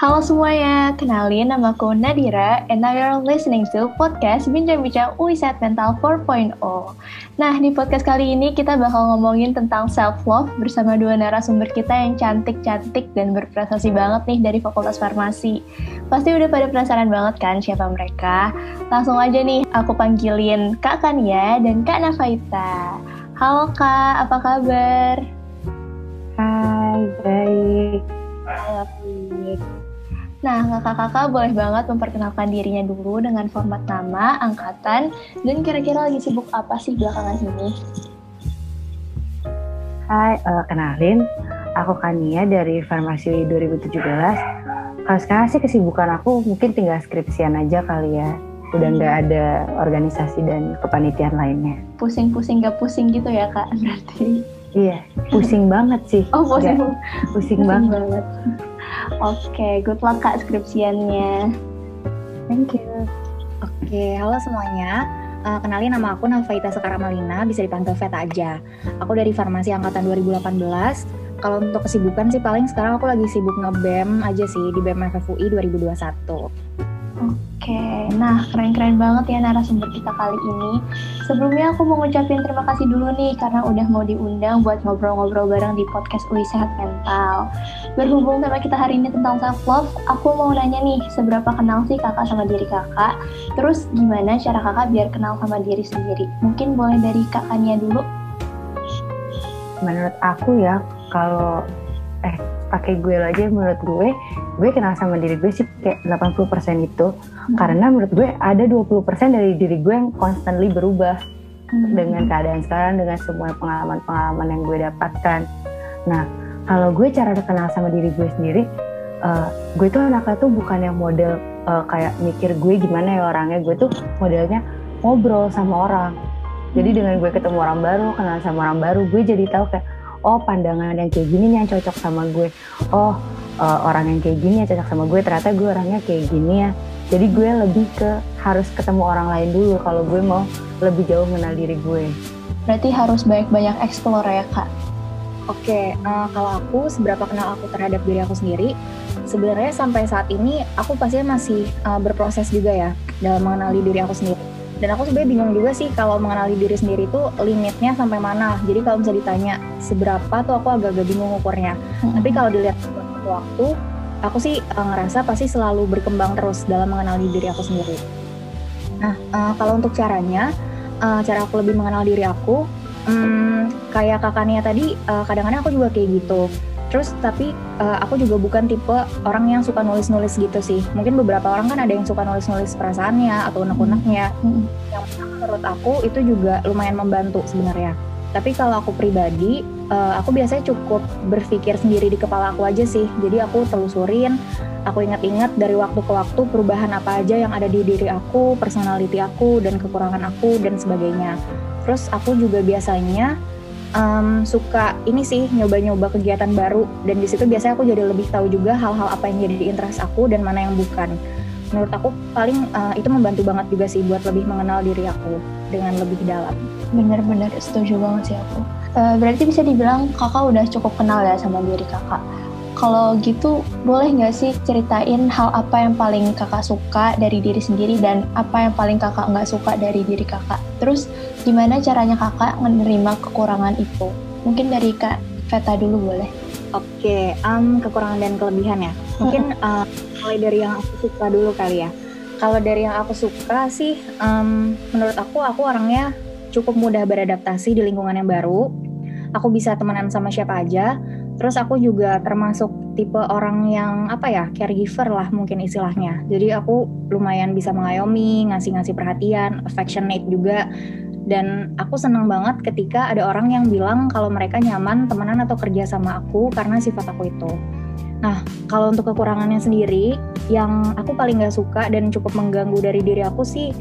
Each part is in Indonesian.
Halo semuanya, kenalin nama aku Nadira and now you're listening to podcast Bincang-Bincang UISET Mental 4.0. Nah, di podcast kali ini kita bakal ngomongin tentang self-love bersama dua narasumber kita yang cantik-cantik dan berprestasi banget nih dari Fakultas Farmasi. Pasti udah pada penasaran banget kan siapa mereka? Langsung aja nih, aku panggilin Kak Kania dan Kak Nafaita. Halo Kak, apa kabar? Hai, baik. Baik. Nah, kakak-kakak boleh banget memperkenalkan dirinya dulu dengan format nama, angkatan, dan kira-kira lagi sibuk apa sih belakangan ini? Hai, uh, kenalin. Aku Kania dari Farmasi 2017. Kalau sekarang sih kesibukan aku mungkin tinggal skripsian aja kali ya. Udah nggak hmm. ada organisasi dan kepanitiaan lainnya. Pusing-pusing gak pusing gitu ya kak berarti? Iya, pusing banget sih. Oh pusing, gak, pusing, pusing banget. banget. Oke, okay, good luck Kak skripsiannya. Thank you. Oke, okay, halo semuanya. Uh, kenalin nama aku Nafaita Sekaramalina, bisa dipanggil Veta aja. Aku dari Farmasi Angkatan 2018. Kalau untuk kesibukan sih paling sekarang aku lagi sibuk nge-BEM aja sih di BEM FFUI 2021. Oke, nah keren-keren banget ya narasumber kita kali ini. Sebelumnya aku mau ngucapin terima kasih dulu nih karena udah mau diundang buat ngobrol-ngobrol bareng di podcast Uli Sehat Mental. Berhubung sama kita hari ini tentang self love, aku mau nanya nih, seberapa kenal sih kakak sama diri kakak? Terus gimana cara kakak biar kenal sama diri sendiri? Mungkin boleh dari kakaknya dulu. Menurut aku ya, kalau eh pakai gue aja menurut gue gue kenal sama diri gue sih kayak 80% itu. Hmm. karena menurut gue ada 20% dari diri gue yang constantly berubah hmm. dengan keadaan sekarang dengan semua pengalaman-pengalaman yang gue dapatkan. Nah kalau gue cara kenal sama diri gue sendiri uh, gue tuh anaknya tuh bukan yang model uh, kayak mikir gue gimana ya orangnya. Gue tuh modelnya ngobrol sama orang. Jadi dengan gue ketemu orang baru kenal sama orang baru gue jadi tahu kayak oh pandangan yang kayak gini nih yang cocok sama gue. Oh uh, orang yang kayak gini yang cocok sama gue ternyata gue orangnya kayak gini ya. Jadi gue lebih ke harus ketemu orang lain dulu kalau gue mau lebih jauh mengenal diri gue. Berarti harus banyak-banyak explore ya kak? Oke, uh, kalau aku seberapa kenal aku terhadap diri aku sendiri, sebenarnya sampai saat ini aku pasti masih uh, berproses juga ya dalam mengenali diri aku sendiri dan aku sebenarnya bingung juga sih kalau mengenali diri sendiri itu limitnya sampai mana. Jadi kalau bisa ditanya seberapa tuh aku agak-agak bingung ukurnya. Hmm. tapi kalau dilihat waktu aku sih uh, ngerasa pasti selalu berkembang terus dalam mengenali diri aku sendiri. Nah uh, kalau untuk caranya uh, cara aku lebih mengenal diri aku um, kayak kakaknya tadi kadang-kadang uh, aku juga kayak gitu Terus tapi uh, aku juga bukan tipe orang yang suka nulis-nulis gitu sih. Mungkin beberapa orang kan ada yang suka nulis-nulis perasaannya atau unek-uneknya. Hmm. Yang menurut aku itu juga lumayan membantu sebenarnya. Tapi kalau aku pribadi, uh, aku biasanya cukup berpikir sendiri di kepala aku aja sih. Jadi aku telusurin, aku ingat-ingat dari waktu ke waktu perubahan apa aja yang ada di diri aku, personality aku, dan kekurangan aku, dan sebagainya. Terus aku juga biasanya um, suka ini sih nyoba-nyoba kegiatan baru dan di situ biasanya aku jadi lebih tahu juga hal-hal apa yang jadi interest aku dan mana yang bukan. Menurut aku paling uh, itu membantu banget juga sih buat lebih mengenal diri aku dengan lebih dalam. Bener-bener setuju banget sih aku. Uh, berarti bisa dibilang kakak udah cukup kenal ya sama diri kakak. Kalau gitu, boleh nggak sih ceritain hal apa yang paling kakak suka dari diri sendiri dan apa yang paling kakak nggak suka dari diri kakak? Terus gimana caranya kakak menerima kekurangan itu? Mungkin dari kak Veta dulu boleh. Oke, um, kekurangan dan kelebihan ya. Mungkin uh, mulai dari yang aku suka dulu kali ya. Kalau dari yang aku suka sih, um, menurut aku aku orangnya cukup mudah beradaptasi di lingkungan yang baru. Aku bisa temenan sama siapa aja Terus aku juga termasuk tipe orang yang apa ya caregiver lah mungkin istilahnya. Jadi aku lumayan bisa mengayomi, ngasih-ngasih perhatian, affectionate juga. Dan aku senang banget ketika ada orang yang bilang kalau mereka nyaman temenan atau kerja sama aku karena sifat aku itu. Nah, kalau untuk kekurangannya sendiri, yang aku paling gak suka dan cukup mengganggu dari diri aku sih,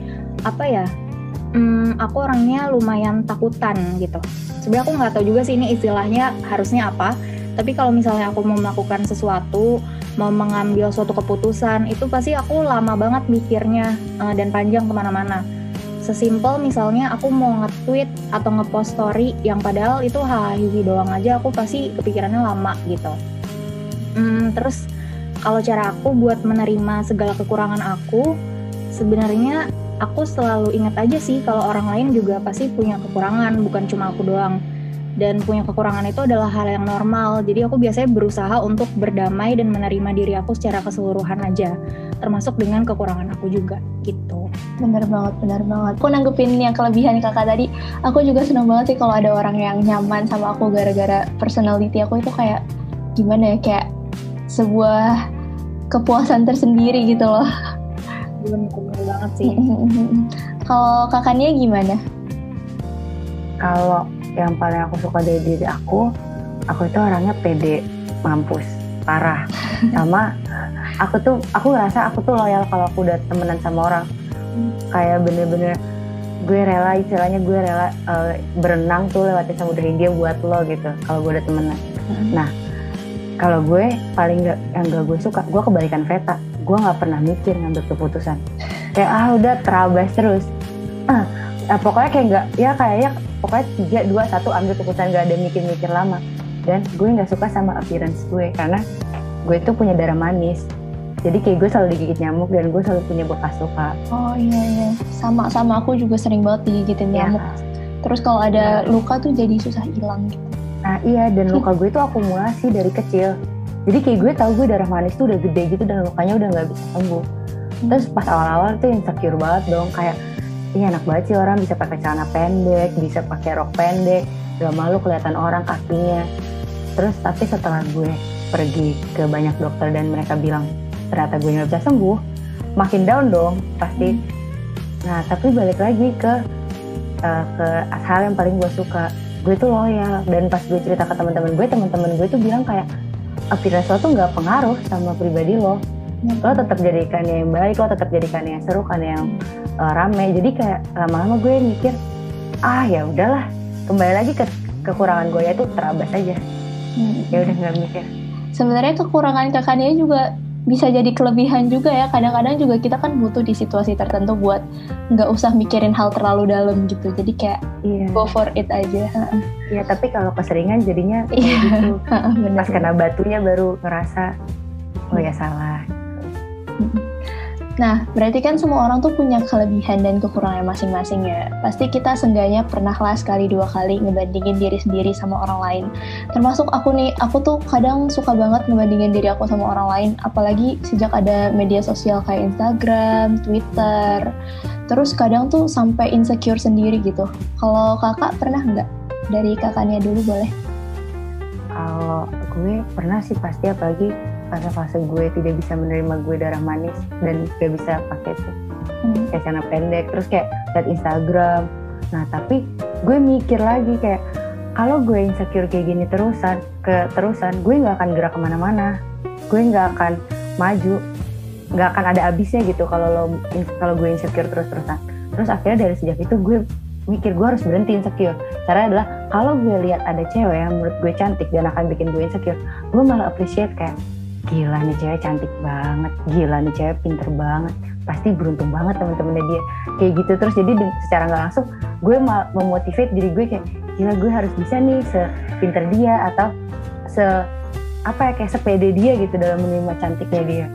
apa ya, hmm, aku orangnya lumayan takutan gitu. Sebenarnya aku nggak tahu juga sih ini istilahnya harusnya apa, tapi kalau misalnya aku mau melakukan sesuatu mau mengambil suatu keputusan itu pasti aku lama banget mikirnya uh, dan panjang ke mana-mana sesimpel misalnya aku mau nge-tweet atau nge-post story yang padahal itu hahihi doang aja aku pasti kepikirannya lama gitu hmm, terus kalau cara aku buat menerima segala kekurangan aku, sebenarnya aku selalu ingat aja sih kalau orang lain juga pasti punya kekurangan, bukan cuma aku doang. Dan punya kekurangan itu adalah hal yang normal. Jadi aku biasanya berusaha untuk berdamai dan menerima diri aku secara keseluruhan aja, termasuk dengan kekurangan aku juga gitu. Bener banget, bener banget. Aku nanggepin yang kelebihan kakak tadi, aku juga seneng banget sih kalau ada orang yang nyaman sama aku gara-gara personality aku itu kayak gimana ya, kayak sebuah kepuasan tersendiri gitu loh. Belum bener banget sih. kalau kakaknya gimana? Kalau yang paling aku suka dari diri aku, aku itu orangnya pede, mampus, parah. Sama aku tuh, aku ngerasa aku tuh loyal kalau aku udah temenan sama orang. Kayak bener-bener gue rela istilahnya gue rela uh, berenang tuh lewatin samudra Hindia buat lo gitu kalau gue udah temenan. Hmm. nah kalau gue paling gak yang gak gue suka gue kebalikan Veta. Gue nggak pernah mikir ngambil keputusan. Kayak ah udah terabas terus. Ah nah, pokoknya kayak nggak ya kayaknya pokoknya tiga dua satu ambil keputusan gak ada mikir-mikir lama. Dan gue nggak suka sama appearance gue karena gue tuh punya darah manis. Jadi kayak gue selalu digigit nyamuk dan gue selalu punya bekas luka. Oh iya iya. Sama sama. Aku juga sering banget digigitin ya. nyamuk. Terus kalau ada ya. luka tuh jadi susah hilang gitu. Nah iya. Dan luka gue tuh akumulasi dari kecil. Jadi kayak gue tau gue darah manis tuh udah gede gitu dan lukanya udah nggak bisa sembuh. Hmm. terus pas awal-awal tuh insecure banget dong. Kayak ini enak banget sih orang bisa pakai celana pendek bisa pakai rok pendek gak malu kelihatan orang kakinya terus tapi setelah gue pergi ke banyak dokter dan mereka bilang ternyata gue nggak bisa sembuh makin down dong pasti hmm. nah tapi balik lagi ke uh, ke hal yang paling gue suka gue tuh loyal dan pas gue cerita ke teman-teman gue teman-teman gue tuh bilang kayak appearance lo tuh nggak pengaruh sama pribadi lo. Lo tetap jadikannya yang baik lo tetap jadikannya yang seru kan yang uh, rame. Jadi kayak lama-lama gue mikir ah ya udahlah kembali lagi ke kekurangan gue. Ya itu terabas aja. Hmm. ya udah nggak mikir. Sebenarnya kekurangan kakaknya juga bisa jadi kelebihan juga ya. Kadang-kadang juga kita kan butuh di situasi tertentu buat nggak usah mikirin hal terlalu dalam gitu. Jadi kayak iya. go for it aja. Ya tapi kalau keseringan jadinya iya. gitu. Pas kena batunya baru ngerasa oh ya salah Nah, berarti kan semua orang tuh punya kelebihan dan kekurangan masing-masing ya. Pasti kita seenggaknya pernah lah sekali dua kali ngebandingin diri sendiri sama orang lain. Termasuk aku nih, aku tuh kadang suka banget ngebandingin diri aku sama orang lain, apalagi sejak ada media sosial kayak Instagram, Twitter. Terus kadang tuh sampai insecure sendiri gitu. Kalau kakak pernah nggak? Dari kakaknya dulu boleh. Kalau gue pernah sih pasti apalagi fase-fase gue tidak bisa menerima gue darah manis dan gak bisa pakai tuh. Hmm. kayak celana pendek terus kayak liat Instagram. Nah tapi gue mikir lagi kayak kalau gue insecure kayak gini terusan ke terusan gue nggak akan gerak ke mana-mana. Gue nggak akan maju. Nggak akan ada habisnya gitu kalau lo kalau gue insecure terus-terusan. Terus akhirnya dari sejak itu gue mikir gue harus berhenti insecure. Caranya adalah kalau gue lihat ada cewek yang menurut gue cantik dan akan bikin gue insecure gue malah appreciate kayak gila nih cewek cantik banget. Gila nih cewek pinter banget. Pasti beruntung banget temen-temennya dia kayak gitu terus. Jadi secara nggak langsung gue memotivate diri gue kayak gila gue harus bisa nih sepinter dia atau se apa ya kayak sepede dia gitu dalam menerima cantiknya dia.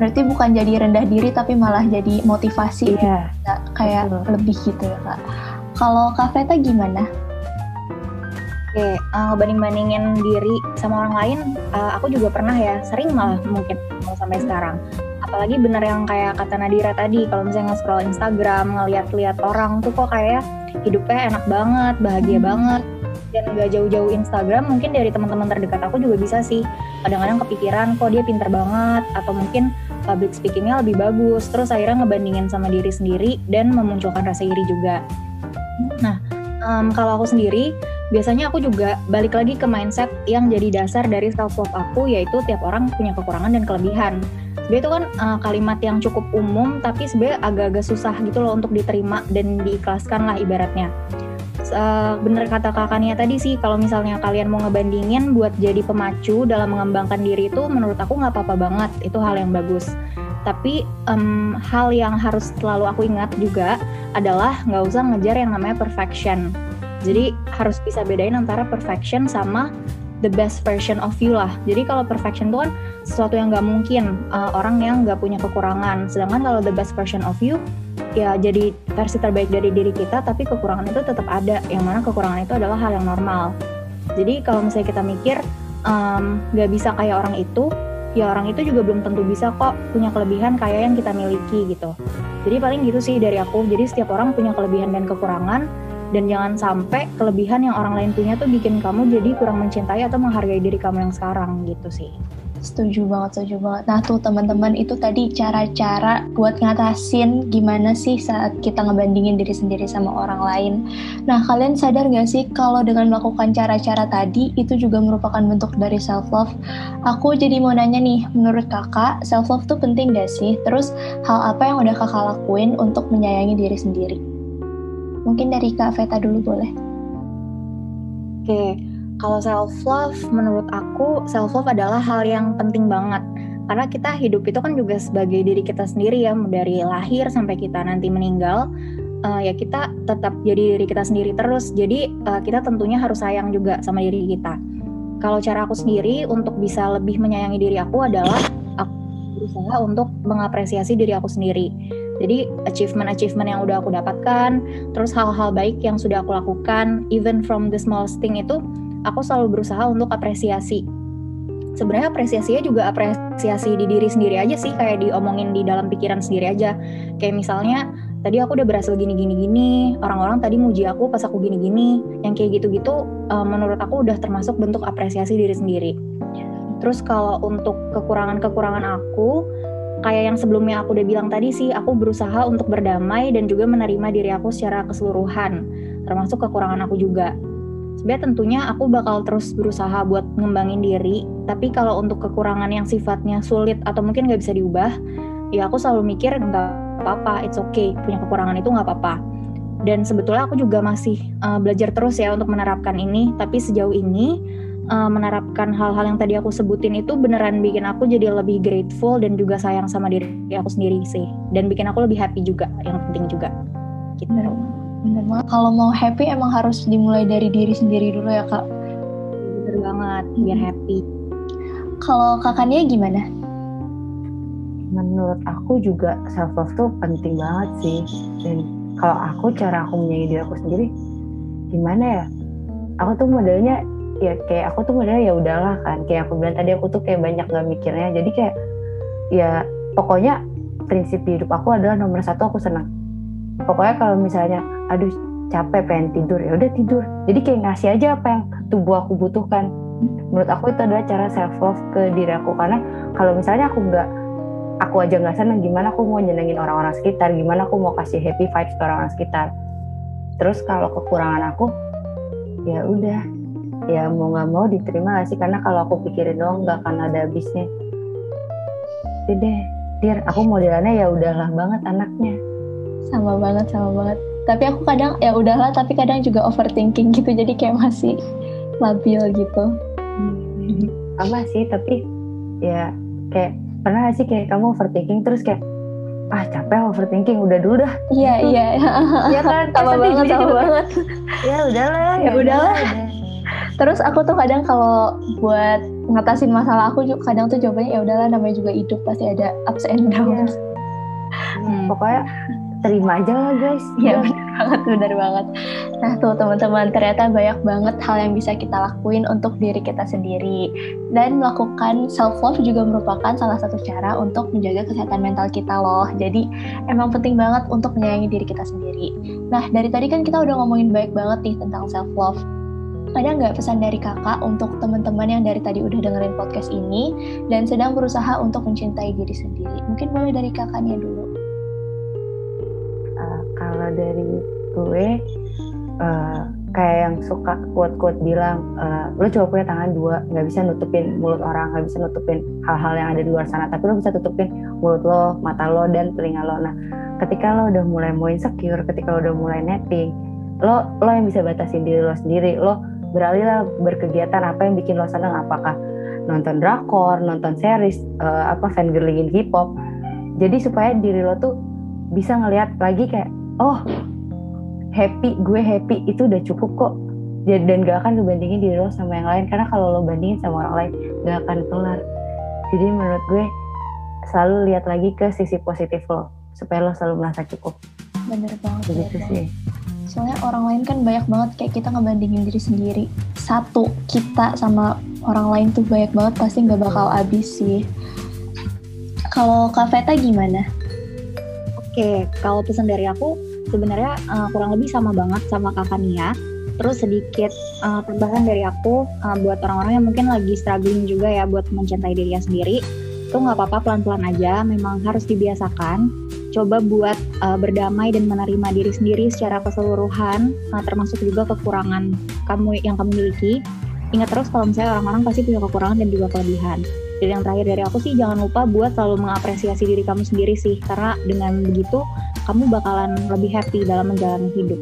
Berarti bukan jadi rendah diri tapi malah jadi motivasi iya, kayak betul. lebih gitu ya kak. Kalau kak Veta gimana Oke, uh, banding-bandingin diri sama orang lain, uh, aku juga pernah ya, sering malah mungkin mau sampai sekarang. Apalagi bener yang kayak kata Nadira tadi, kalau misalnya nge-scroll Instagram, ngeliat-liat orang tuh kok kayak hidupnya enak banget, bahagia hmm. banget, dan gak jauh-jauh Instagram, mungkin dari teman-teman terdekat aku juga bisa sih. Kadang-kadang kepikiran kok dia pinter banget, atau mungkin public speakingnya lebih bagus, terus akhirnya ngebandingin sama diri sendiri dan memunculkan rasa iri juga. Nah, um, kalau aku sendiri, biasanya aku juga balik lagi ke mindset yang jadi dasar dari self love aku yaitu tiap orang punya kekurangan dan kelebihan. Sebenarnya itu kan uh, kalimat yang cukup umum tapi sebenarnya agak-agak susah gitu loh untuk diterima dan diikhlaskan lah ibaratnya. Uh, bener kata kakaknya tadi sih kalau misalnya kalian mau ngebandingin buat jadi pemacu dalam mengembangkan diri itu menurut aku nggak apa-apa banget itu hal yang bagus tapi um, hal yang harus selalu aku ingat juga adalah nggak usah ngejar yang namanya perfection jadi harus bisa bedain antara perfection sama the best version of you lah. Jadi kalau perfection itu kan sesuatu yang nggak mungkin uh, orang yang nggak punya kekurangan. Sedangkan kalau the best version of you ya jadi versi terbaik dari diri kita, tapi kekurangan itu tetap ada. Yang mana kekurangan itu adalah hal yang normal. Jadi kalau misalnya kita mikir nggak um, bisa kayak orang itu, ya orang itu juga belum tentu bisa kok punya kelebihan kayak yang kita miliki gitu. Jadi paling gitu sih dari aku. Jadi setiap orang punya kelebihan dan kekurangan dan jangan sampai kelebihan yang orang lain punya tuh bikin kamu jadi kurang mencintai atau menghargai diri kamu yang sekarang gitu sih. Setuju banget, setuju banget. Nah tuh teman-teman itu tadi cara-cara buat ngatasin gimana sih saat kita ngebandingin diri sendiri sama orang lain. Nah kalian sadar gak sih kalau dengan melakukan cara-cara tadi itu juga merupakan bentuk dari self love? Aku jadi mau nanya nih, menurut kakak self love tuh penting gak sih? Terus hal apa yang udah kakak lakuin untuk menyayangi diri sendiri? Mungkin dari Kak Veta dulu boleh. Oke, okay kalau self love menurut aku self love adalah hal yang penting banget. Karena kita hidup itu kan juga sebagai diri kita sendiri ya dari lahir sampai kita nanti meninggal uh, ya kita tetap jadi diri kita sendiri terus. Jadi uh, kita tentunya harus sayang juga sama diri kita. Kalau cara aku sendiri untuk bisa lebih menyayangi diri aku adalah aku berusaha untuk mengapresiasi diri aku sendiri jadi achievement-achievement yang udah aku dapatkan, terus hal-hal baik yang sudah aku lakukan, even from the smallest thing itu aku selalu berusaha untuk apresiasi. Sebenarnya apresiasinya juga apresiasi di diri sendiri aja sih kayak diomongin di dalam pikiran sendiri aja. Kayak misalnya tadi aku udah berhasil gini gini gini orang-orang tadi muji aku pas aku gini gini yang kayak gitu-gitu uh, menurut aku udah termasuk bentuk apresiasi diri sendiri. Terus kalau untuk kekurangan-kekurangan aku kayak yang sebelumnya aku udah bilang tadi sih aku berusaha untuk berdamai dan juga menerima diri aku secara keseluruhan termasuk kekurangan aku juga. Sebenarnya tentunya aku bakal terus berusaha buat ngembangin diri tapi kalau untuk kekurangan yang sifatnya sulit atau mungkin nggak bisa diubah ya aku selalu mikir nggak apa-apa it's okay punya kekurangan itu nggak apa-apa. Dan sebetulnya aku juga masih uh, belajar terus ya untuk menerapkan ini tapi sejauh ini uh, menerapkan hal-hal yang tadi aku sebutin itu beneran bikin aku jadi lebih grateful dan juga sayang sama diri aku sendiri sih dan bikin aku lebih happy juga yang penting juga gitu Bener banget. Kalau mau happy emang harus dimulai dari diri sendiri dulu ya kak. Bener banget, biar hmm. happy. Kalau kakaknya gimana? Menurut aku juga self love tuh penting banget sih. Dan kalau aku cara aku menyayangi diri aku sendiri, gimana ya? Aku tuh modelnya ya kayak aku tuh modelnya ya udahlah kan. Kayak aku bilang tadi aku tuh kayak banyak gak mikirnya. Jadi kayak ya pokoknya prinsip hidup aku adalah nomor satu aku senang. Pokoknya kalau misalnya aduh capek pengen tidur ya udah tidur. Jadi kayak ngasih aja apa yang tubuh aku butuhkan. Menurut aku itu adalah cara self love ke diri aku. Karena kalau misalnya aku nggak aku aja nggak seneng gimana aku mau nyenengin orang-orang sekitar? Gimana aku mau kasih happy vibes ke orang-orang sekitar? Terus kalau kekurangan aku ya udah ya mau nggak mau diterima gak sih? Karena kalau aku pikirin doang nggak akan ada habisnya. Jadi deh dir aku modelannya ya udahlah banget anaknya. Sama banget sama banget. Tapi aku kadang ya udahlah tapi kadang juga overthinking gitu. Jadi kayak masih labil gitu. Sama sih tapi ya kayak pernah gak sih kayak kamu overthinking terus kayak ah capek overthinking udah dulu dah. Iya iya. Iya kan? Sama banget sama banget. Ya udahlah ya, ya udahlah terus aku tuh kadang kalau buat ngatasin masalah aku juga kadang tuh jawabannya ya udahlah namanya juga hidup pasti ada ups and downs. Ya. hmm. pokoknya terima aja lah guys. Ya benar banget benar banget. Nah tuh teman-teman ternyata banyak banget hal yang bisa kita lakuin untuk diri kita sendiri. Dan melakukan self love juga merupakan salah satu cara untuk menjaga kesehatan mental kita loh. Jadi emang penting banget untuk menyayangi diri kita sendiri. Nah dari tadi kan kita udah ngomongin baik banget nih tentang self love ada nggak pesan dari kakak untuk teman-teman yang dari tadi udah dengerin podcast ini dan sedang berusaha untuk mencintai diri sendiri? Mungkin boleh dari kakaknya dulu kalau dari gue uh, kayak yang suka quote-quote bilang uh, lo coba punya tangan dua nggak bisa nutupin mulut orang nggak bisa nutupin hal-hal yang ada di luar sana tapi lo bisa tutupin mulut lo mata lo dan telinga lo nah ketika lo udah mulai mau insecure ketika lo udah mulai netting lo lo yang bisa batasin diri lo sendiri lo beralihlah berkegiatan apa yang bikin lo senang apakah nonton drakor nonton series uh, apa fangirlingin hip hop jadi supaya diri lo tuh bisa ngelihat lagi kayak oh happy gue happy itu udah cukup kok. Dan gak akan ngebandingin diri lo sama yang lain. Karena kalau lo bandingin sama orang lain gak akan kelar. Jadi menurut gue selalu lihat lagi ke sisi positif lo. Supaya lo selalu merasa cukup. Bener banget begitu sih. Soalnya orang lain kan banyak banget kayak kita ngebandingin diri sendiri satu kita sama orang lain tuh banyak banget pasti nggak bakal habis sih kalau Kak Veta gimana? Oke, kalau pesan dari aku sebenarnya uh, kurang lebih sama banget sama kakak Nia. Terus sedikit uh, tambahan dari aku uh, buat orang-orang yang mungkin lagi struggling juga ya buat mencintai dirinya sendiri. Itu nggak apa-apa pelan-pelan aja, memang harus dibiasakan. Coba buat uh, berdamai dan menerima diri sendiri secara keseluruhan, uh, termasuk juga kekurangan kamu yang kamu miliki. Ingat terus kalau misalnya orang-orang pasti punya kekurangan dan juga kelebihan. Dan yang terakhir dari aku sih jangan lupa buat selalu mengapresiasi diri kamu sendiri sih karena dengan begitu kamu bakalan lebih happy dalam menjalani hidup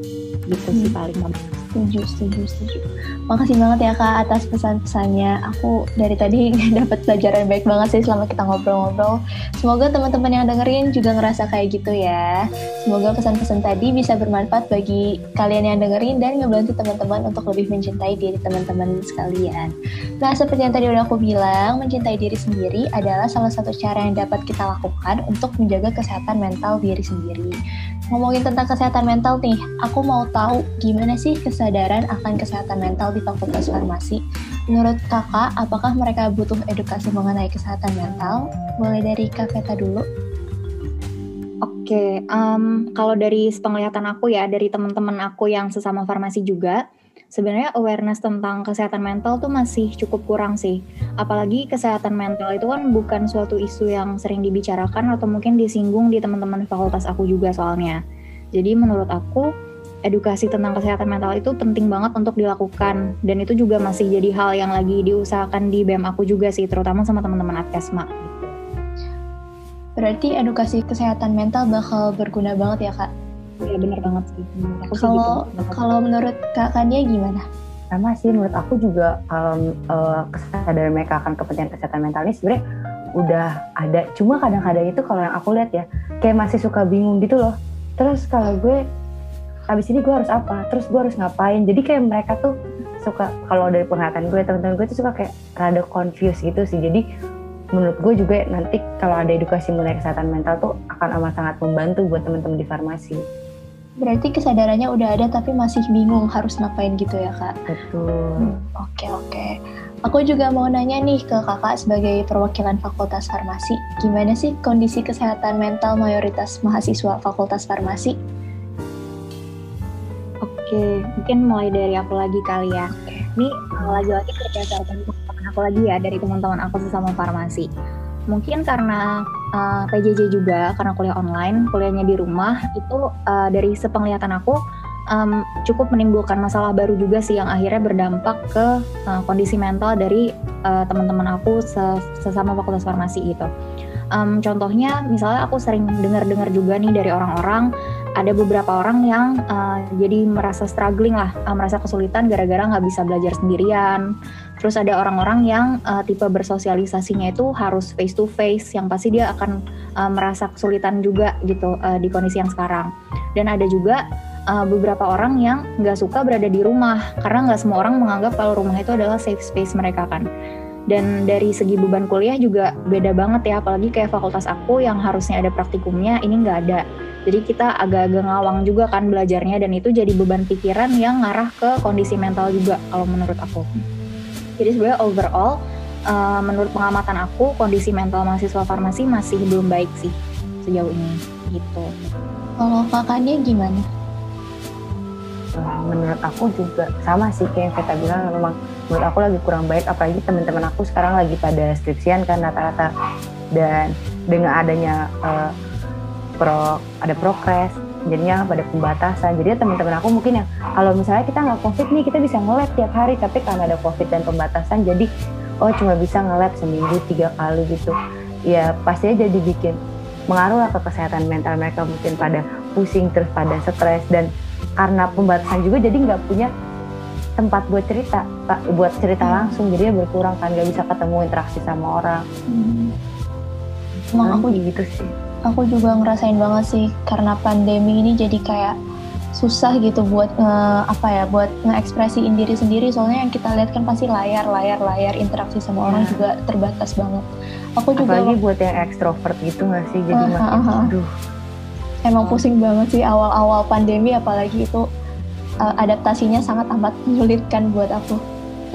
gitu hmm. sih paling setuju setuju setuju. Makasih banget ya kak atas pesan-pesannya. Aku dari tadi dapat pelajaran baik banget sih selama kita ngobrol-ngobrol. Semoga teman-teman yang dengerin juga ngerasa kayak gitu ya. Semoga pesan-pesan tadi bisa bermanfaat bagi kalian yang dengerin dan ngebantu teman-teman untuk lebih mencintai diri teman-teman sekalian. Nah seperti yang tadi udah aku bilang mencintai diri sendiri adalah salah satu cara yang dapat kita lakukan untuk menjaga kesehatan mental diri sendiri. Ngomongin tentang kesehatan mental nih, aku mau tahu gimana sih kesadaran akan kesehatan mental di Fakultas Farmasi. Menurut kakak, apakah mereka butuh edukasi mengenai kesehatan mental? Mulai dari Kak Veta dulu. Oke, um, kalau dari penglihatan aku ya, dari teman-teman aku yang sesama farmasi juga, sebenarnya awareness tentang kesehatan mental tuh masih cukup kurang sih. Apalagi kesehatan mental itu kan bukan suatu isu yang sering dibicarakan atau mungkin disinggung di teman-teman fakultas aku juga soalnya. Jadi menurut aku edukasi tentang kesehatan mental itu penting banget untuk dilakukan dan itu juga masih jadi hal yang lagi diusahakan di BEM aku juga sih terutama sama teman-teman Atkesma gitu. Berarti edukasi kesehatan mental bakal berguna banget ya kak? Iya benar banget sih. Kalau gitu. kalau menurut Kak Kania gimana? Sama sih menurut aku juga kalau uh, kesadaran mereka akan kepentingan kesehatan mental ini sebenarnya udah ada. Cuma kadang-kadang itu kalau yang aku lihat ya kayak masih suka bingung gitu loh. Terus kalau gue habis ini gue harus apa? Terus gue harus ngapain? Jadi kayak mereka tuh suka kalau dari penglihatan gue teman-teman gue tuh suka kayak rada confused gitu sih. Jadi menurut gue juga nanti kalau ada edukasi mengenai kesehatan mental tuh akan amat sangat membantu buat teman-teman di farmasi. Berarti kesadarannya udah ada tapi masih bingung harus ngapain gitu ya kak? Betul. Oke oke. Okay, okay. Aku juga mau nanya nih ke kakak sebagai perwakilan Fakultas Farmasi, gimana sih kondisi kesehatan mental mayoritas mahasiswa Fakultas Farmasi? Oke, mungkin mulai dari aku lagi kali ya. Ini lagi-lagi berdasarkan teman aku lagi ya dari teman-teman aku sesama farmasi mungkin karena uh, eh, PJJ juga karena kuliah online kuliahnya di rumah itu uh, dari sepenglihatan aku um, cukup menimbulkan masalah baru juga sih yang akhirnya berdampak ke uh, kondisi mental dari uh, teman-teman aku sesama fakultas farmasi gitu. Um, contohnya misalnya aku sering dengar-dengar juga nih dari orang-orang ada beberapa orang yang uh, jadi merasa struggling lah, uh, merasa kesulitan gara-gara nggak bisa belajar sendirian, Terus ada orang-orang yang uh, tipe bersosialisasinya itu harus face to face, yang pasti dia akan uh, merasa kesulitan juga gitu uh, di kondisi yang sekarang. Dan ada juga uh, beberapa orang yang nggak suka berada di rumah karena nggak semua orang menganggap kalau rumah itu adalah safe space mereka kan. Dan dari segi beban kuliah juga beda banget ya, apalagi kayak fakultas aku yang harusnya ada praktikumnya ini nggak ada. Jadi kita agak-agak ngawang juga kan belajarnya dan itu jadi beban pikiran yang ngarah ke kondisi mental juga kalau menurut aku. Jadi sebenarnya overall uh, menurut pengamatan aku kondisi mental mahasiswa farmasi masih belum baik sih sejauh ini gitu. Kalau kakaknya gimana? Uh, menurut aku juga sama sih kayak yang kita bilang memang menurut aku lagi kurang baik apalagi teman-teman aku sekarang lagi pada skripsian kan rata-rata. Dan dengan adanya uh, pro ada progres jadinya pada pembatasan. Jadi teman-teman aku mungkin yang kalau misalnya kita nggak covid nih kita bisa nge tiap hari. Tapi karena ada covid dan pembatasan jadi oh cuma bisa nge seminggu tiga kali gitu. Ya pastinya jadi bikin mengaruh lah ke kesehatan mental mereka mungkin pada pusing terus pada stres. Dan karena pembatasan juga jadi nggak punya tempat buat cerita pak buat cerita langsung jadi berkurang kan nggak bisa ketemu interaksi sama orang hmm. Emang aku gitu sih aku juga ngerasain banget sih karena pandemi ini jadi kayak susah gitu buat nge, apa ya buat ngeekspresiin diri sendiri soalnya yang kita lihat kan pasti layar layar layar interaksi sama orang Ya. juga terbatas banget aku juga Apalagi buat yang ekstrovert gitu gak sih? Jadi Ah, makin, ah, ah. aduh. emang pusing banget sih awal-awal pandemi apalagi itu uh, adaptasinya sangat amat menyulitkan buat aku.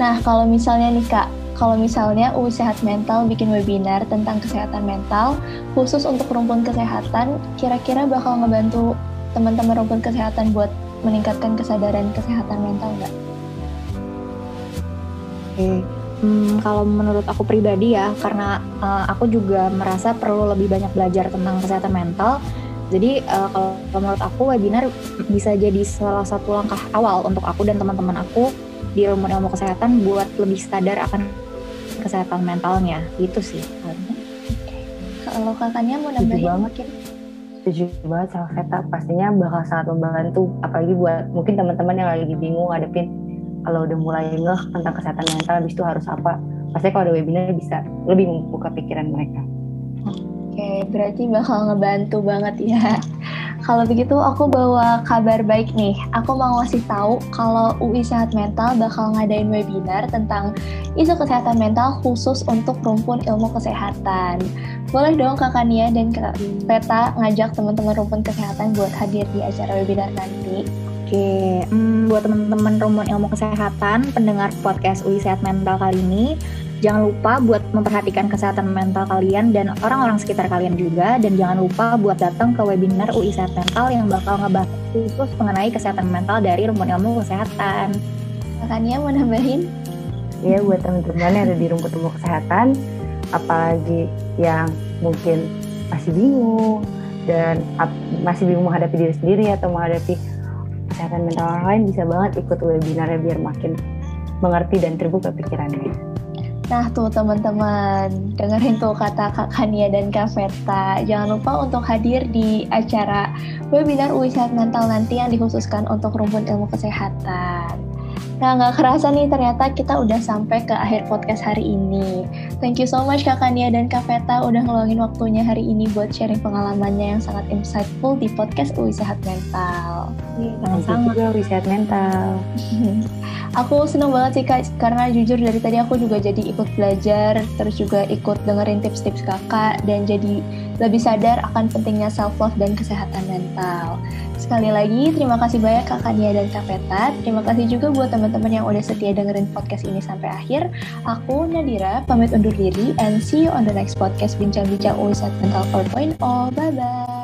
Nah kalau misalnya nih kak, kalau misalnya UI Sehat Mental bikin webinar tentang kesehatan mental khusus untuk rumpun kesehatan, kira-kira bakal ngebantu teman-teman rumpun kesehatan buat meningkatkan kesadaran kesehatan mental nggak? Oke. Hmm, kalau menurut aku pribadi ya, karena uh, aku juga merasa perlu lebih banyak belajar tentang kesehatan mental. Jadi uh, kalau menurut aku webinar bisa jadi salah satu langkah awal untuk aku dan teman-teman aku di ilmu ilmu kesehatan buat lebih sadar akan kesehatan mentalnya. Gitu sih. Kalau kakaknya mau Setuju nambahin banget. mungkin? Setuju banget sama Veta. Pastinya bakal sangat membantu. Apalagi buat mungkin teman-teman yang lagi bingung ngadepin kalau udah mulai ngeh tentang kesehatan mental, habis itu harus apa. Pasti kalau ada webinar bisa lebih membuka pikiran mereka. Oke, berarti bakal ngebantu banget ya. Kalau begitu aku bawa kabar baik nih. Aku mau ngasih tahu kalau UI Sehat Mental bakal ngadain webinar tentang isu kesehatan mental khusus untuk rumpun ilmu kesehatan. Boleh dong Kakak Nia dan Kak Peta ngajak teman-teman rumpun kesehatan buat hadir di acara webinar nanti. Oke, hmm, buat teman-teman rumpun ilmu kesehatan, pendengar podcast UI Sehat Mental kali ini, jangan lupa buat memperhatikan kesehatan mental kalian dan orang-orang sekitar kalian juga, dan jangan lupa buat datang ke webinar UI Sehat Mental yang bakal ngebahas khusus mengenai kesehatan mental dari rumpun ilmu kesehatan. Kakak Nia mau nambahin? ya buat teman-teman yang ada di rumput ilmu kesehatan apalagi yang mungkin masih bingung dan masih bingung menghadapi diri sendiri atau menghadapi kesehatan mental orang lain bisa banget ikut webinarnya biar makin mengerti dan terbuka pikirannya. Nah tuh teman-teman, dengerin tuh kata Kak Kania dan Kak Veta. Jangan lupa untuk hadir di acara webinar UI Sehat Mental nanti yang dikhususkan untuk rumpun ilmu kesehatan. Nah nggak kerasa nih ternyata kita udah sampai ke akhir podcast hari ini. Thank you so much Kak Kania dan Kak Veta udah ngeluangin waktunya hari ini buat sharing pengalamannya yang sangat insightful di podcast UI Sehat Mental. Sama-sama. juga riset mental. Aku seneng banget sih kak, karena jujur dari tadi aku juga jadi ikut belajar, terus juga ikut dengerin tips-tips kakak, dan jadi lebih sadar akan pentingnya self-love dan kesehatan mental. Sekali lagi, terima kasih banyak Kak Kania dan Kak Peta. Terima kasih juga buat teman-teman yang udah setia dengerin podcast ini sampai akhir. Aku, Nadira, pamit undur diri, and see you on the next podcast Bincang-Bincang UI Mental 4.0. Bye-bye!